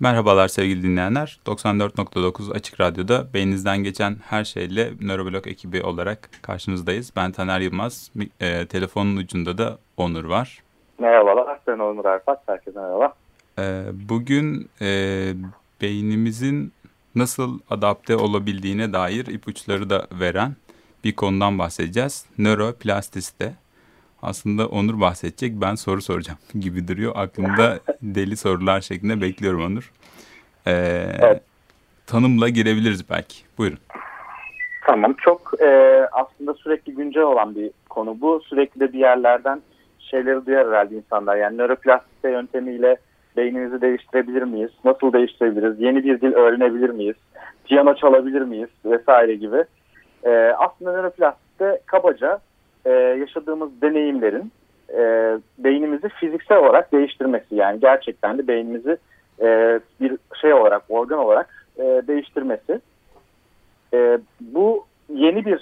Merhabalar sevgili dinleyenler. 94.9 Açık Radyo'da beyninizden geçen her şeyle Nöroblog ekibi olarak karşınızdayız. Ben Taner Yılmaz. E, telefonun ucunda da Onur var. Merhabalar, ben Onur Arfak. Herkese merhaba. E, bugün e, beynimizin nasıl adapte olabildiğine dair ipuçları da veren bir konudan bahsedeceğiz. Nöroplastisite. Aslında Onur bahsedecek, ben soru soracağım gibi duruyor. Aklımda deli sorular şeklinde bekliyorum Onur. Ee, evet. Tanımla girebiliriz belki. Buyurun. Tamam, çok e, aslında sürekli güncel olan bir konu bu. Sürekli de bir yerlerden şeyleri duyar herhalde insanlar. Yani nöroplastisite yöntemiyle beynimizi değiştirebilir miyiz? Nasıl değiştirebiliriz? Yeni bir dil öğrenebilir miyiz? Piyano çalabilir miyiz? Vesaire gibi. E, aslında nöroplastisite kabaca e, yaşadığımız deneyimlerin e, beynimizi fiziksel olarak değiştirmesi. Yani gerçekten de beynimizi e, bir şey olarak, organ olarak e, değiştirmesi. E, bu yeni bir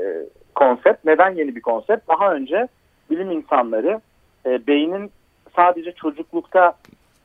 e, konsept. Neden yeni bir konsept? Daha önce bilim insanları e, beynin sadece çocuklukta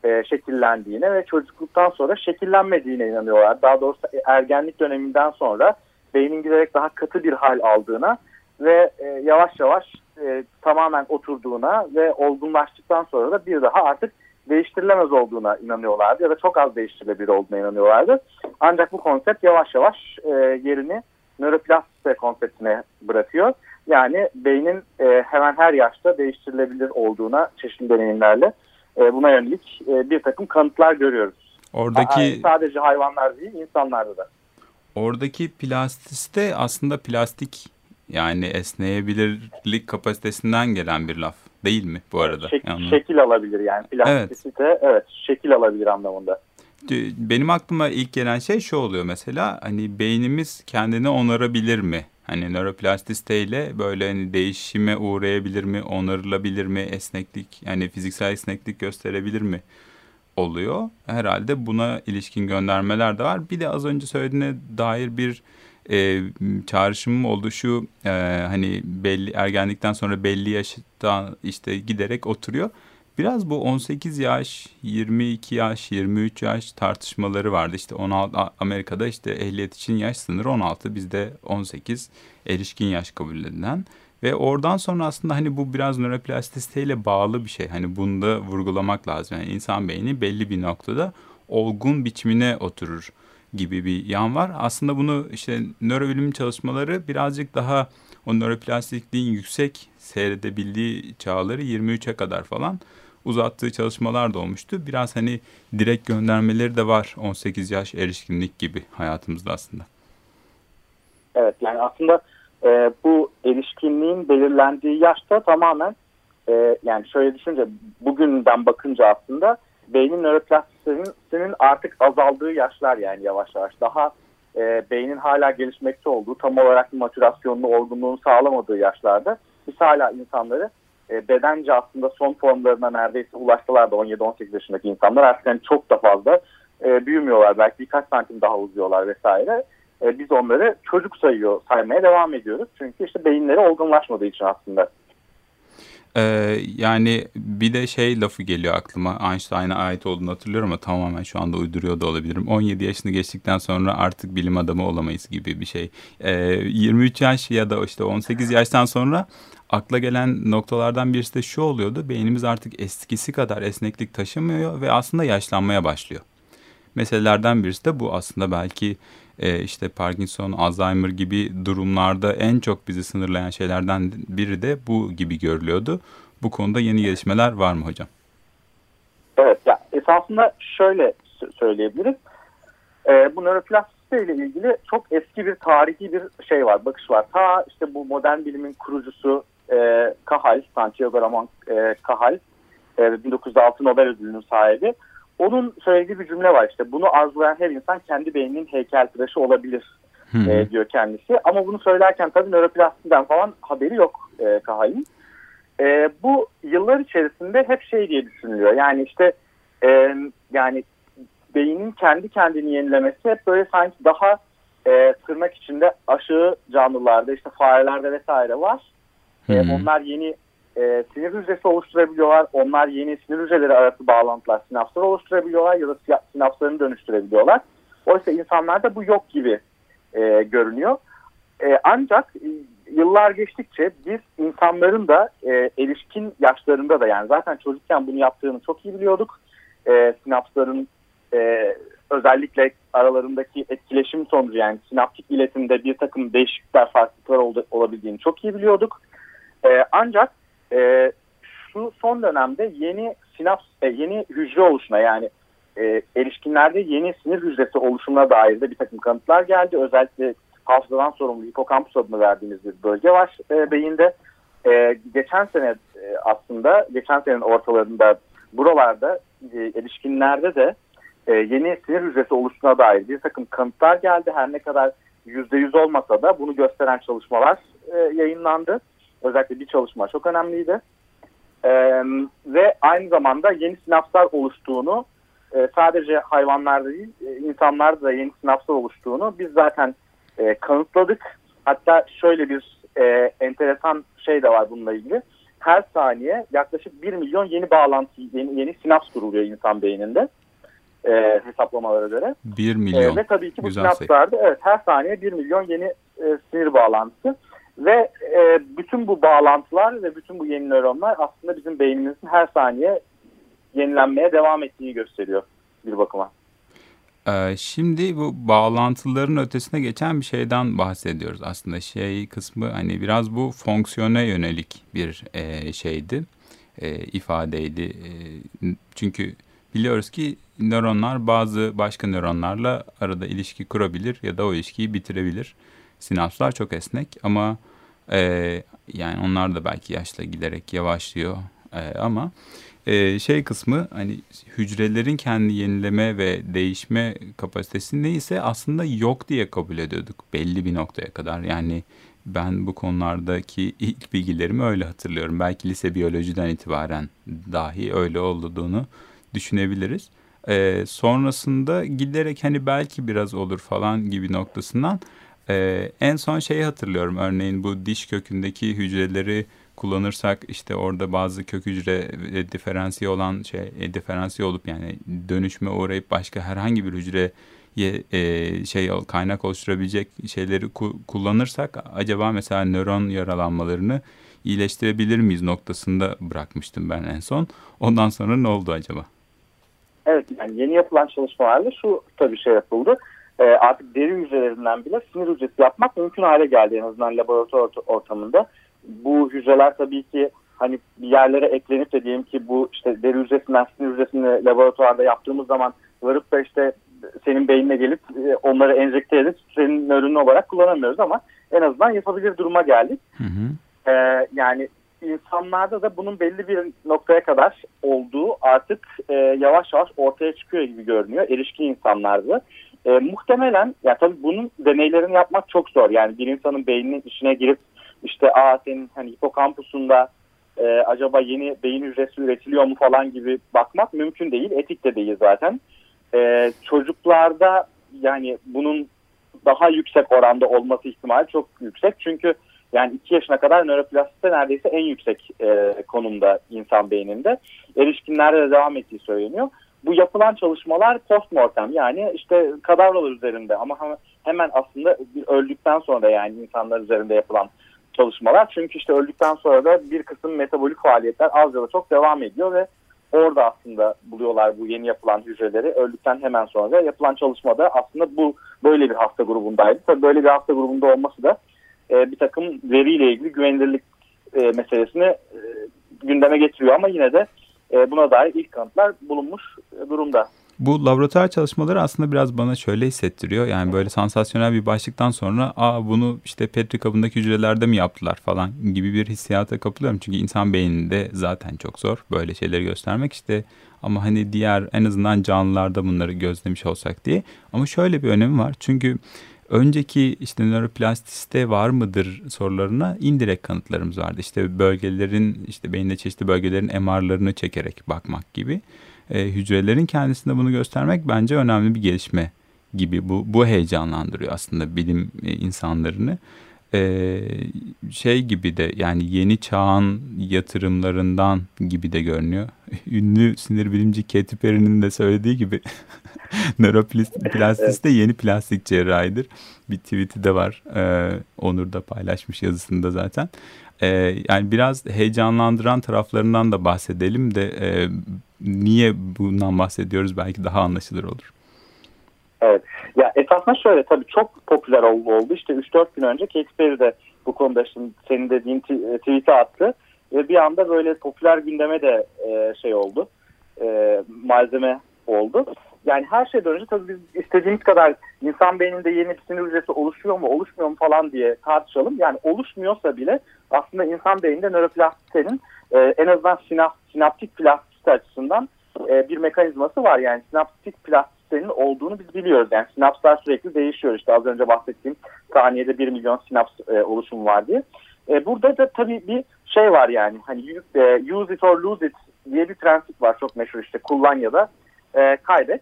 e, şekillendiğine ve çocukluktan sonra şekillenmediğine inanıyorlar. Daha doğrusu ergenlik döneminden sonra beynin giderek daha katı bir hal aldığına ve e, yavaş yavaş e, tamamen oturduğuna ve olgunlaştıktan sonra da bir daha artık değiştirilemez olduğuna inanıyorlardı ya da çok az değiştirilebilir olduğuna inanıyorlardı. Ancak bu konsept yavaş yavaş e, yerini nöroplastisite konseptine bırakıyor. Yani beynin e, hemen her yaşta değiştirilebilir olduğuna çeşitli deneyimlerle e, buna yönelik e, bir takım kanıtlar görüyoruz. Oradaki sadece hayvanlar değil insanlarda da. Oradaki plastisite aslında plastik yani esneyebilirlik kapasitesinden gelen bir laf değil mi bu arada? Şek yani. Şekil alabilir yani plastisite evet. evet şekil alabilir anlamında. Benim aklıma ilk gelen şey şu oluyor mesela hani beynimiz kendini onarabilir mi? Hani nöroplastisiteyle böyle hani değişime uğrayabilir mi, onarılabilir mi, esneklik yani fiziksel esneklik gösterebilir mi oluyor. Herhalde buna ilişkin göndermeler de var. Bir de az önce söylediğine dair bir e, çağrışımım oldu şu e, hani belli ergenlikten sonra belli yaşta işte giderek oturuyor. Biraz bu 18 yaş, 22 yaş, 23 yaş tartışmaları vardı. İşte 16 Amerika'da işte ehliyet için yaş sınırı 16, bizde 18 erişkin yaş kabul edilen. Ve oradan sonra aslında hani bu biraz nöroplastisiteyle bağlı bir şey. Hani bunu da vurgulamak lazım. Yani insan beyni belli bir noktada olgun biçimine oturur gibi bir yan var. Aslında bunu işte nörobilim çalışmaları birazcık daha o nöroplastikliğin yüksek seyredebildiği çağları 23'e kadar falan uzattığı çalışmalar da olmuştu. Biraz hani direkt göndermeleri de var 18 yaş erişkinlik gibi hayatımızda aslında. Evet yani aslında e, bu erişkinliğin belirlendiği yaşta tamamen e, yani şöyle düşünce bugünden bakınca aslında beynin nöroplastisinin artık azaldığı yaşlar yani yavaş yavaş. Daha e, beynin hala gelişmekte olduğu, tam olarak matürasyonunu, olgunluğunu sağlamadığı yaşlarda biz hala insanları e, bedence aslında son formlarına neredeyse ulaştılar da 17-18 yaşındaki insanlar artık yani çok da fazla e, büyümüyorlar. Belki birkaç santim daha uzuyorlar vesaire. E, biz onları çocuk sayıyor, saymaya devam ediyoruz. Çünkü işte beyinleri olgunlaşmadığı için aslında. Ee, yani bir de şey lafı geliyor aklıma Einstein'a ait olduğunu hatırlıyorum ama tamamen şu anda uyduruyor da olabilirim. 17 yaşını geçtikten sonra artık bilim adamı olamayız gibi bir şey. Ee, 23 yaş ya da işte 18 yaştan sonra akla gelen noktalardan birisi de şu oluyordu. Beynimiz artık eskisi kadar esneklik taşımıyor ve aslında yaşlanmaya başlıyor. Meselelerden birisi de bu aslında belki e, işte Parkinson, Alzheimer gibi durumlarda en çok bizi sınırlayan şeylerden biri de bu gibi görülüyordu. Bu konuda yeni gelişmeler var mı hocam? Evet, ya esasında şöyle söyleyebiliriz. E, bu nöroplastisite ile ilgili çok eski bir tarihi bir şey var, bakış var. Ta işte bu modern bilimin kurucusu e, Kahal, Santiago Ramon e, Kahal, e, 1906 Nobel ödülünün sahibi. Onun söylediği bir cümle var işte bunu arzulayan her insan kendi beyninin heykeltıraşı olabilir hmm. e, diyor kendisi. Ama bunu söylerken tabii nöroplastiden falan haberi yok e, Kahal'in. E, bu yıllar içerisinde hep şey diye düşünülüyor. Yani işte e, yani beynin kendi kendini yenilemesi hep böyle sanki daha e, tırnak içinde aşığı canlılarda işte farelerde vesaire var. E, onlar yeni e, sinir hücresi oluşturabiliyorlar. Onlar yeni sinir hücreleri arası bağlantılar, sinapslar oluşturabiliyorlar ya da sinapslarını dönüştürebiliyorlar. Oysa insanlarda bu yok gibi e, görünüyor. E, ancak e, yıllar geçtikçe biz insanların da e, erişkin yaşlarında da yani zaten çocukken bunu yaptığını çok iyi biliyorduk. E, sinapsların e, özellikle aralarındaki etkileşim sonucu yani sinaptik iletimde bir takım değişiklikler farklılıklar ol, olabildiğini çok iyi biliyorduk. E, ancak e, şu son dönemde yeni sinaps, e, yeni hücre oluşuna yani e, erişkinlerde yeni sinir hücresi oluşumuna dair de bir takım kanıtlar geldi. Özellikle hafızadan sorumlu hipokampus adını verdiğimiz bir bölge var e, beyinde. E, geçen sene e, aslında geçen senenin ortalarında buralarda e, erişkinlerde de e, yeni sinir hücresi oluştuğuna dair bir takım kanıtlar geldi. Her ne kadar %100 olmasa da bunu gösteren çalışmalar e, yayınlandı. Özellikle bir çalışma çok önemliydi. E, ve aynı zamanda yeni sinapslar oluştuğunu e, sadece hayvanlarda değil e, insanlarda da yeni sinapslar oluştuğunu biz zaten e, kanıtladık. Hatta şöyle bir e, enteresan şey de var bununla ilgili. Her saniye yaklaşık 1 milyon yeni bağlantı, yeni, yeni sinaps kuruluyor insan beyninde e, hesaplamalara göre. 1 milyon. E, ve tabii ki bu sinapslarda evet, her saniye 1 milyon yeni e, sinir bağlantısı. Ve e, bütün bu bağlantılar ve bütün bu yeni nöronlar aslında bizim beynimizin her saniye yenilenmeye devam ettiğini gösteriyor bir bakıma. Ee, şimdi bu bağlantıların ötesine geçen bir şeyden bahsediyoruz aslında. Şey kısmı hani biraz bu fonksiyona yönelik bir e, şeydi e, ifadeydi. E, çünkü biliyoruz ki nöronlar bazı başka nöronlarla arada ilişki kurabilir ya da o ilişkiyi bitirebilir. Sinapslar çok esnek ama e, yani onlar da belki yaşla giderek yavaşlıyor e, ama e, şey kısmı hani hücrelerin kendi yenileme ve değişme kapasitesi neyse aslında yok diye kabul ediyorduk belli bir noktaya kadar. Yani ben bu konulardaki ilk bilgilerimi öyle hatırlıyorum. Belki lise biyolojiden itibaren dahi öyle olduğunu düşünebiliriz. Ee, sonrasında giderek hani belki biraz olur falan gibi noktasından e, en son şeyi hatırlıyorum. Örneğin bu diş kökündeki hücreleri kullanırsak işte orada bazı kök hücre e, diferansiye olan şey e, diferansiye olup yani dönüşme uğrayıp başka herhangi bir hücre e, şey kaynak oluşturabilecek şeyleri ku- kullanırsak acaba mesela nöron yaralanmalarını iyileştirebilir miyiz noktasında bırakmıştım ben en son. Ondan sonra ne oldu acaba? Evet yani yeni yapılan çalışmalarla şu tabii şey yapıldı. E, artık deri hücrelerinden bile sinir hücresi yapmak mümkün hale geldi en azından laboratuvar ortamında bu hücreler tabii ki hani bir yerlere eklenip de diyelim ki bu işte deri hücresinden sinir hücresini laboratuvarda yaptığımız zaman varıp da işte senin beynine gelip e, onları enjekte edip senin nörünü olarak kullanamıyoruz ama en azından yapabilir duruma geldik. Hı hı. Ee, yani insanlarda da bunun belli bir noktaya kadar olduğu artık e, yavaş yavaş ortaya çıkıyor gibi görünüyor erişkin insanlarda. E, muhtemelen ya tabii bunun deneylerini yapmak çok zor. Yani bir insanın beyninin içine girip işte aa senin hani hipokampusunda e, acaba yeni beyin hücresi üretiliyor mu falan gibi bakmak mümkün değil. Etik de değil zaten. E, çocuklarda yani bunun daha yüksek oranda olması ihtimali çok yüksek. Çünkü yani 2 yaşına kadar nöroplastisite neredeyse en yüksek e, konumda insan beyninde. Erişkinlerde de devam ettiği söyleniyor. Bu yapılan çalışmalar postmortem yani işte kadavralar üzerinde ama hemen aslında öldükten sonra yani insanlar üzerinde yapılan çalışmalar. Çünkü işte öldükten sonra da bir kısım metabolik faaliyetler az ya da çok devam ediyor ve orada aslında buluyorlar bu yeni yapılan hücreleri. Öldükten hemen sonra yapılan çalışmada aslında bu böyle bir hasta grubundaydı. Tabii böyle bir hasta grubunda olması da e, bir takım veriyle ilgili güvenilirlik e, meselesini e, gündeme getiriyor ama yine de buna dair ilk kanıtlar bulunmuş e, durumda. Bu laboratuvar çalışmaları aslında biraz bana şöyle hissettiriyor. Yani böyle sansasyonel bir başlıktan sonra aa bunu işte Petri kabındaki hücrelerde mi yaptılar falan gibi bir hissiyata kapılıyorum. Çünkü insan beyninde zaten çok zor böyle şeyleri göstermek işte ama hani diğer en azından canlılarda bunları gözlemiş olsak diye. Ama şöyle bir önemi var. Çünkü önceki işte nöroplastisite var mıdır sorularına indirekt kanıtlarımız vardı. İşte bölgelerin işte beyinde çeşitli bölgelerin MR'larını çekerek bakmak gibi e, hücrelerin kendisinde bunu göstermek bence önemli bir gelişme gibi bu bu heyecanlandırıyor aslında bilim e, insanlarını. E, şey gibi de yani yeni çağın yatırımlarından gibi de görünüyor. Ünlü sinir bilimci Katy Perry'nin de söylediği gibi nöroplastis de yeni plastik cerrahidir. Bir tweet'i de var. E, Onur da paylaşmış yazısında zaten. E, yani biraz heyecanlandıran taraflarından da bahsedelim de e, niye bundan bahsediyoruz belki daha anlaşılır olur. Evet. Ya esasında şöyle tabii çok popüler oldu. oldu. İşte 3-4 gün önce Katy Perry de bu konuda şimdi senin dediğin e, tweet'i attı. Ve bir anda böyle popüler gündeme de e, şey oldu. E, malzeme oldu. Yani her şeyden önce tabii biz istediğimiz kadar insan beyninde yeni bir sinir hücresi oluşuyor mu oluşmuyor mu falan diye tartışalım. Yani oluşmuyorsa bile aslında insan beyninde nöroplastisitenin e, en azından sinap, sinaptik plastisite açısından e, bir mekanizması var. Yani sinaptik plastisitenin olduğunu biz biliyoruz. Yani sinapslar sürekli değişiyor. İşte az önce bahsettiğim saniyede 1 milyon sinaps e, oluşumu var diye. E, burada da tabii bir şey var yani hani e, use it or lose it diye bir prensip var çok meşhur işte kullan ya da e, kaybet.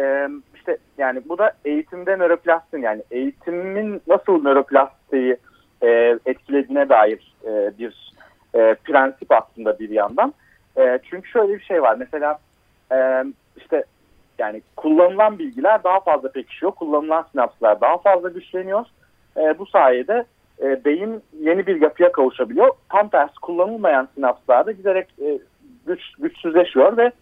E, işte yani bu da eğitimde nöroplastin yani eğitimin nasıl nöroplastiği e, etkilediğine dair e, bir e, prensip aslında bir yandan. E, çünkü şöyle bir şey var mesela e, işte yani kullanılan bilgiler daha fazla pekişiyor, kullanılan sinapslar daha fazla güçleniyor. E, bu sayede e, beyin yeni bir yapıya kavuşabiliyor. Tam tersi kullanılmayan sinapslar da giderek e, güç, güçsüzleşiyor ve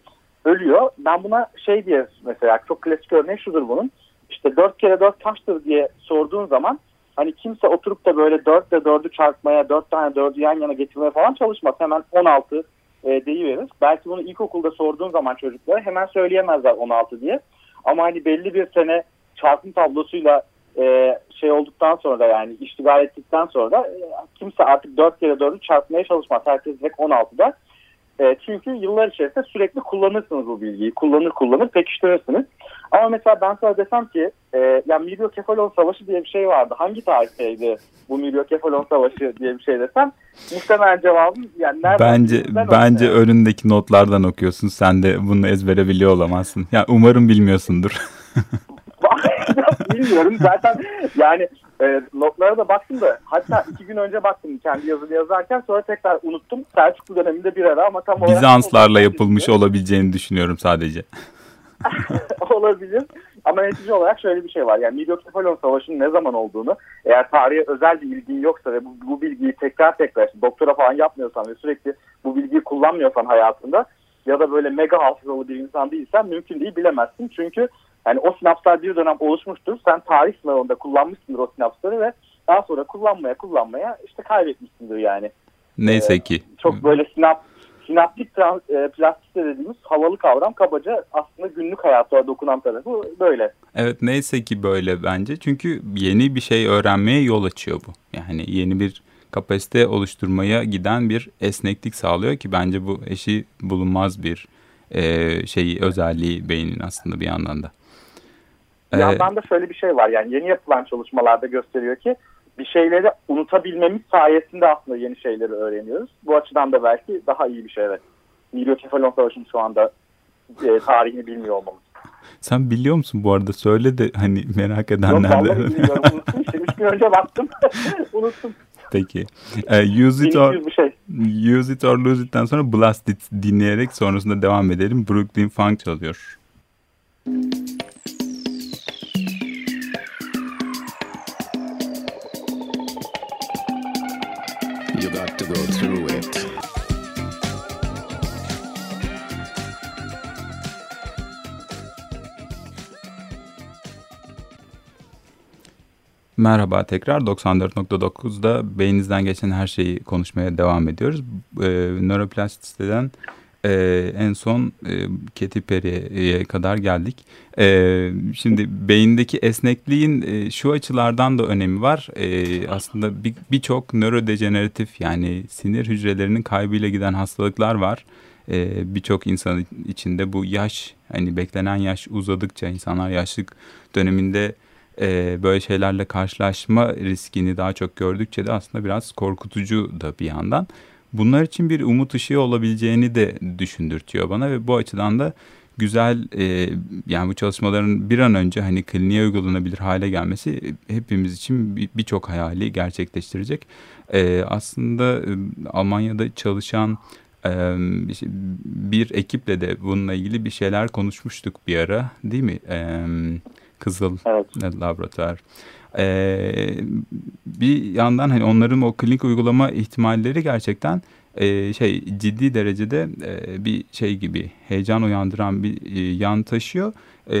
ölüyor. Ben buna şey diye mesela çok klasik örneği şudur bunun. İşte 4 kere 4 kaçtır diye sorduğun zaman hani kimse oturup da böyle 4 ile 4'ü çarpmaya 4 tane 4'ü yan yana getirmeye falan çalışmaz. Hemen 16 e, deyiverir. Belki bunu ilkokulda sorduğun zaman çocuklara hemen söyleyemezler 16 diye. Ama hani belli bir sene çarpım tablosuyla e, şey olduktan sonra yani iştigal ettikten sonra e, kimse artık 4 kere 4'ü çarpmaya çalışmaz. Herkes direkt 16'da. E, çünkü yıllar içerisinde sürekli kullanırsınız bu bilgiyi. Kullanır kullanır pekiştirirsiniz. Ama mesela ben sana desem ki e, yani milyokefalon savaşı diye bir şey vardı. Hangi tarihteydi bu milyokefalon savaşı diye bir şey desem muhtemelen cevabım yani nereden Bence bence yani. önündeki notlardan okuyorsun. Sen de bunu ezbere biliyor olamazsın. Ya yani umarım bilmiyorsundur. Bilmiyorum zaten yani e, notlara da baktım da hatta iki gün önce baktım kendi yazılı yazarken sonra tekrar unuttum. Selçuklu döneminde bir ara ama tam olarak... Bizanslarla yapılmış olabileceğini düşünüyorum sadece. Olabilir. Ama netice olarak şöyle bir şey var. Yani Midyokefalon Savaşı'nın ne zaman olduğunu eğer tarihe özel bir ilgin yoksa ve bu, bu bilgiyi tekrar tekrar işte doktora falan yapmıyorsan ve sürekli bu bilgiyi kullanmıyorsan hayatında ya da böyle mega hafızalı bir insan değilsen mümkün değil bilemezsin. Çünkü yani o sinapslar bir dönem oluşmuştur. Sen tarih sınavında kullanmışsındır o sinapsları ve daha sonra kullanmaya kullanmaya işte kaybetmişsindir yani. Neyse ee, ki. Çok böyle sinap sinaptik e, plastisite dediğimiz havalı kavram kabaca aslında günlük hayata dokunan tarafı böyle. Evet neyse ki böyle bence. Çünkü yeni bir şey öğrenmeye yol açıyor bu. Yani yeni bir kapasite oluşturmaya giden bir esneklik sağlıyor ki bence bu eşi bulunmaz bir e, şeyi özelliği beynin aslında bir yandan da. Bir yandan da şöyle bir şey var yani yeni yapılan çalışmalarda gösteriyor ki bir şeyleri unutabilmemiz sayesinde aslında yeni şeyleri öğreniyoruz. Bu açıdan da belki daha iyi bir şey evet. Milyokefalon Savaşı'nın şu anda e, tarihini bilmiyor olmamız. Sen biliyor musun bu arada? Söyle de hani merak edenler de. Yok unuttum işte. Üç gün önce baktım. unuttum. Peki. Uh, use it or şey. Use it or lose it'ten sonra Blast It dinleyerek sonrasında devam edelim. Brooklyn Funk çalıyor. Müzik Merhaba tekrar 94.9'da beyninizden geçen her şeyi konuşmaya devam ediyoruz. E, nöroplastisiteden e, en son e, Katy Perry'e kadar geldik. E, şimdi beyindeki esnekliğin e, şu açılardan da önemi var. E, aslında birçok bir nörodejeneratif yani sinir hücrelerinin kaybıyla giden hastalıklar var. E, birçok insan içinde bu yaş hani beklenen yaş uzadıkça insanlar yaşlık döneminde e, böyle şeylerle karşılaşma riskini daha çok gördükçe de aslında biraz korkutucu da bir yandan. Bunlar için bir umut ışığı olabileceğini de düşündürtüyor bana ve bu açıdan da güzel e, yani bu çalışmaların bir an önce hani kliniğe uygulanabilir hale gelmesi hepimiz için birçok bir hayali gerçekleştirecek. E, aslında e, Almanya'da çalışan e, bir ekiple de bununla ilgili bir şeyler konuşmuştuk bir ara değil mi? E, Kızıl evet. Laboratuvar. Ee, bir yandan hani onların o klinik uygulama ihtimalleri gerçekten e, şey ciddi derecede e, bir şey gibi heyecan uyandıran bir e, yan taşıyor e,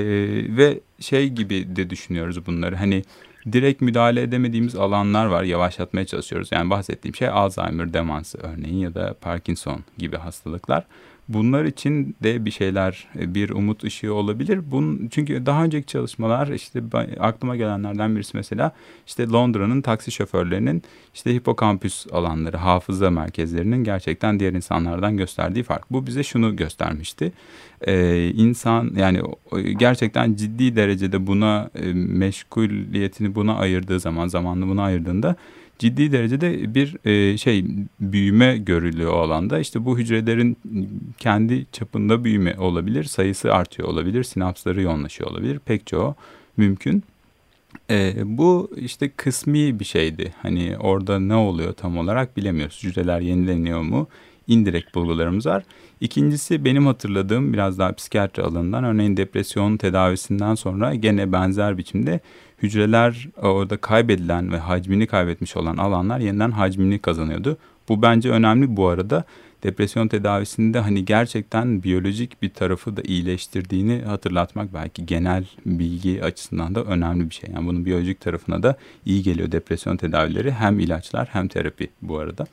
ve şey gibi de düşünüyoruz bunları hani direkt müdahale edemediğimiz alanlar var yavaşlatmaya çalışıyoruz yani bahsettiğim şey Alzheimer demansı örneğin ya da Parkinson gibi hastalıklar Bunlar için de bir şeyler, e, bir umut ışığı olabilir. Bunun, çünkü daha önceki çalışmalar işte aklıma gelenlerden birisi mesela işte Londra'nın taksi şoförlerinin işte hipokampüs alanları, hafıza merkezlerinin gerçekten diğer insanlardan gösterdiği fark. Bu bize şunu göstermişti. Ee, insan yani gerçekten ciddi derecede buna e, meşguliyetini buna ayırdığı zaman, zamanını buna ayırdığında ciddi derecede bir e, şey büyüme görülüyor o alanda. İşte bu hücrelerin kendi çapında büyüme olabilir, sayısı artıyor olabilir, sinapsları yoğunlaşıyor olabilir. Pek çoğu mümkün. E, bu işte kısmi bir şeydi. Hani orada ne oluyor tam olarak bilemiyoruz. Hücreler yenileniyor mu? indirekt bulgularımız var. İkincisi benim hatırladığım biraz daha psikiyatri alanından örneğin depresyon tedavisinden sonra gene benzer biçimde hücreler orada kaybedilen ve hacmini kaybetmiş olan alanlar yeniden hacmini kazanıyordu. Bu bence önemli bu arada. Depresyon tedavisinde hani gerçekten biyolojik bir tarafı da iyileştirdiğini hatırlatmak belki genel bilgi açısından da önemli bir şey. Yani bunun biyolojik tarafına da iyi geliyor depresyon tedavileri hem ilaçlar hem terapi bu arada.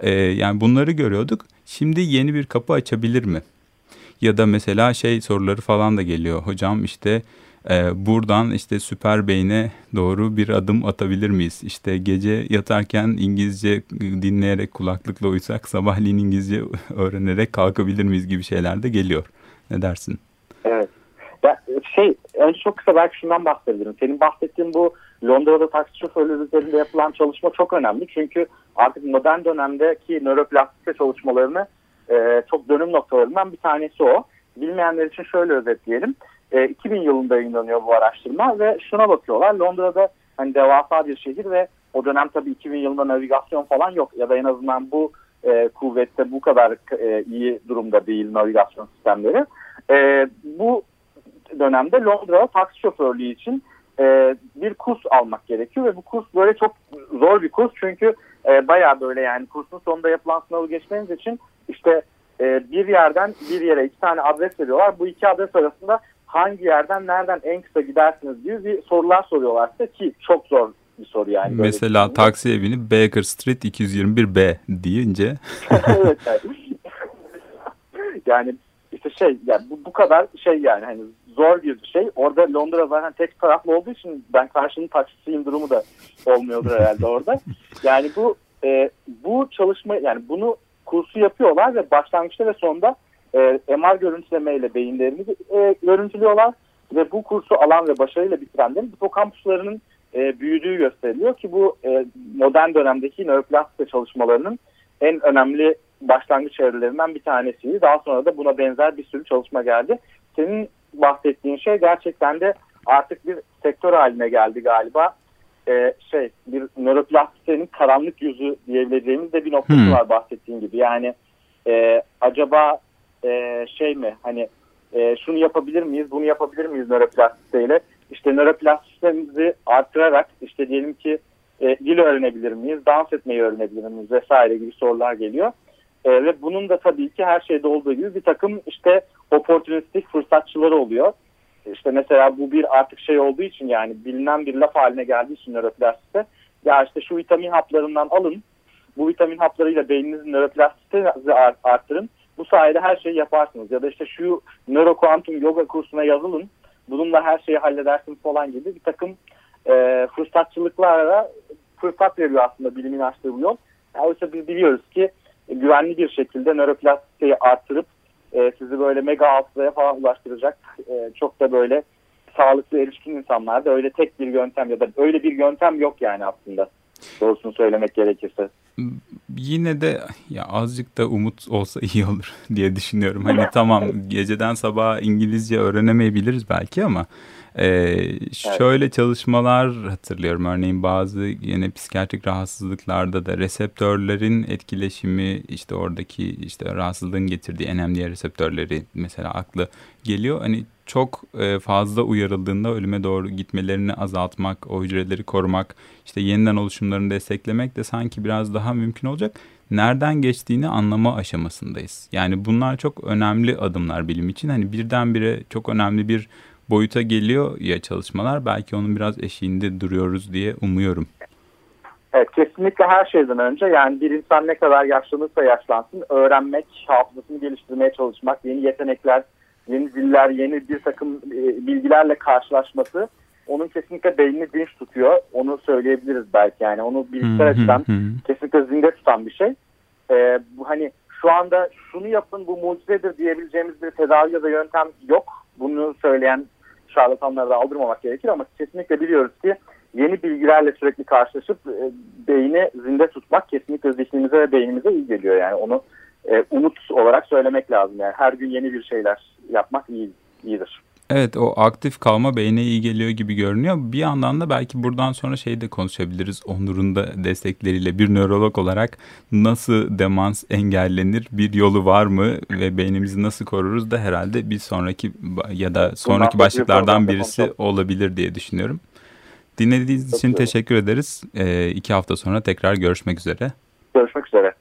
Ee, yani bunları görüyorduk. Şimdi yeni bir kapı açabilir mi? Ya da mesela şey soruları falan da geliyor. Hocam işte e, buradan işte süper beyne doğru bir adım atabilir miyiz? İşte gece yatarken İngilizce dinleyerek kulaklıkla uysak sabahleyin İngilizce öğrenerek kalkabilir miyiz gibi şeyler de geliyor. Ne dersin? Evet. Ya şey önce çok kısa belki şundan bahsedebilirim. Senin bahsettiğin bu Londra'da taksi şoförleri üzerinde yapılan çalışma çok önemli. Çünkü artık modern dönemdeki nöroplastik çalışmalarını e, çok dönüm noktalarından bir tanesi o. Bilmeyenler için şöyle özetleyelim. E, 2000 yılında yayınlanıyor bu araştırma ve şuna bakıyorlar. Londra'da hani devasa bir şehir ve o dönem tabii 2000 yılında navigasyon falan yok ya da en azından bu e, kuvvette bu kadar e, iyi durumda değil navigasyon sistemleri. E, bu dönemde Londra taksi şoförlüğü için e, bir kurs almak gerekiyor ve bu kurs böyle çok zor bir kurs çünkü e, bayağı böyle yani kursun sonunda yapılan sınavı geçmeniz için işte e, bir yerden bir yere iki tane adres veriyorlar. Bu iki adres arasında hangi yerden nereden en kısa gidersiniz diye bir sorular soruyorlar size ki çok zor bir soru yani. Mesela bir taksiye binip Baker Street 221B deyince. evet. Yani. yani işte şey yani bu, bu kadar şey yani hani zor bir şey. Orada Londra zaten tek taraflı olduğu için ben karşının taksisiyim durumu da olmuyordur herhalde orada. Yani bu e, bu çalışma yani bunu kursu yapıyorlar ve başlangıçta ve sonunda e, MR görüntülemeyle beyinlerini e, görüntülüyorlar ve bu kursu alan ve başarıyla bitirenlerin hipokampuslarının e, büyüdüğü gösteriliyor ki bu e, modern dönemdeki nöroplastik çalışmalarının en önemli başlangıç evrelerinden bir tanesiydi. Daha sonra da buna benzer bir sürü çalışma geldi. Senin bahsettiğin şey gerçekten de artık bir sektör haline geldi galiba. Ee, şey bir nöroplastisitenin karanlık yüzü diyebileceğimiz de bir noktası hmm. var bahsettiğin gibi. Yani e, acaba e, şey mi hani e, şunu yapabilir miyiz bunu yapabilir miyiz nöroplastisiteyle işte nöroplastisitemizi artırarak işte diyelim ki e, dil öğrenebilir miyiz dans etmeyi öğrenebilir miyiz vesaire gibi sorular geliyor. E, ve bunun da tabii ki her şeyde olduğu gibi bir takım işte oportunistik fırsatçıları oluyor. İşte mesela bu bir artık şey olduğu için yani bilinen bir laf haline geldiği için nöroplastisite ya işte şu vitamin haplarından alın bu vitamin haplarıyla beyninizin nöroplastisitesi arttırın bu sayede her şeyi yaparsınız. Ya da işte şu nörokuantum yoga kursuna yazılın. Bununla her şeyi halledersiniz falan gibi bir takım e, fırsatçılıklara fırsat veriyor aslında bilimin açtığı bu yol. Oysa biz biliyoruz ki güvenli bir şekilde nöroplastikeyi arttırıp e, sizi böyle mega hafızaya falan ulaştıracak e, çok da böyle sağlıklı erişkin insanlarda öyle tek bir yöntem ya da öyle bir yöntem yok yani aslında doğrusunu söylemek gerekirse. Yine de ya azıcık da umut olsa iyi olur diye düşünüyorum. Hani tamam geceden sabaha İngilizce öğrenemeyebiliriz belki ama ee, şöyle evet. çalışmalar hatırlıyorum. Örneğin bazı yine psikiyatrik rahatsızlıklarda da reseptörlerin etkileşimi işte oradaki işte rahatsızlığın getirdiği NMDA reseptörleri mesela aklı geliyor. Hani çok e, fazla uyarıldığında ölüme doğru gitmelerini azaltmak, o hücreleri korumak, işte yeniden oluşumlarını desteklemek de sanki biraz daha mümkün olacak. Nereden geçtiğini anlama aşamasındayız. Yani bunlar çok önemli adımlar bilim için. Hani birdenbire çok önemli bir boyuta geliyor ya çalışmalar. Belki onun biraz eşiğinde duruyoruz diye umuyorum. Evet kesinlikle her şeyden önce yani bir insan ne kadar yaşlanırsa yaşlansın öğrenmek, hafızasını geliştirmeye çalışmak, yeni yetenekler, yeni diller, yeni bir takım e, bilgilerle karşılaşması onun kesinlikle beynini dinç tutuyor. Onu söyleyebiliriz belki yani. Onu bilgisayar açıdan kesinlikle zinde tutan bir şey. Ee, bu hani şu anda şunu yapın bu mucizedir diyebileceğimiz bir tedavi ya da yöntem yok. Bunu söyleyen şarlatanları da aldırmamak gerekir ama kesinlikle biliyoruz ki yeni bilgilerle sürekli karşılaşıp e, beyni zinde tutmak kesinlikle zihnimize ve beynimize iyi geliyor. Yani onu e, umut olarak söylemek lazım. Yani her gün yeni bir şeyler yapmak iyi, iyidir. Evet o aktif kalma beyne iyi geliyor gibi görünüyor. Bir yandan da belki buradan sonra şey de konuşabiliriz. Onur'un da destekleriyle bir nörolog olarak nasıl demans engellenir bir yolu var mı ve beynimizi nasıl koruruz da herhalde bir sonraki ya da sonraki başlıklardan birisi olabilir diye düşünüyorum. Dinlediğiniz için teşekkür ederiz. Ee, iki hafta sonra tekrar görüşmek üzere. Görüşmek üzere.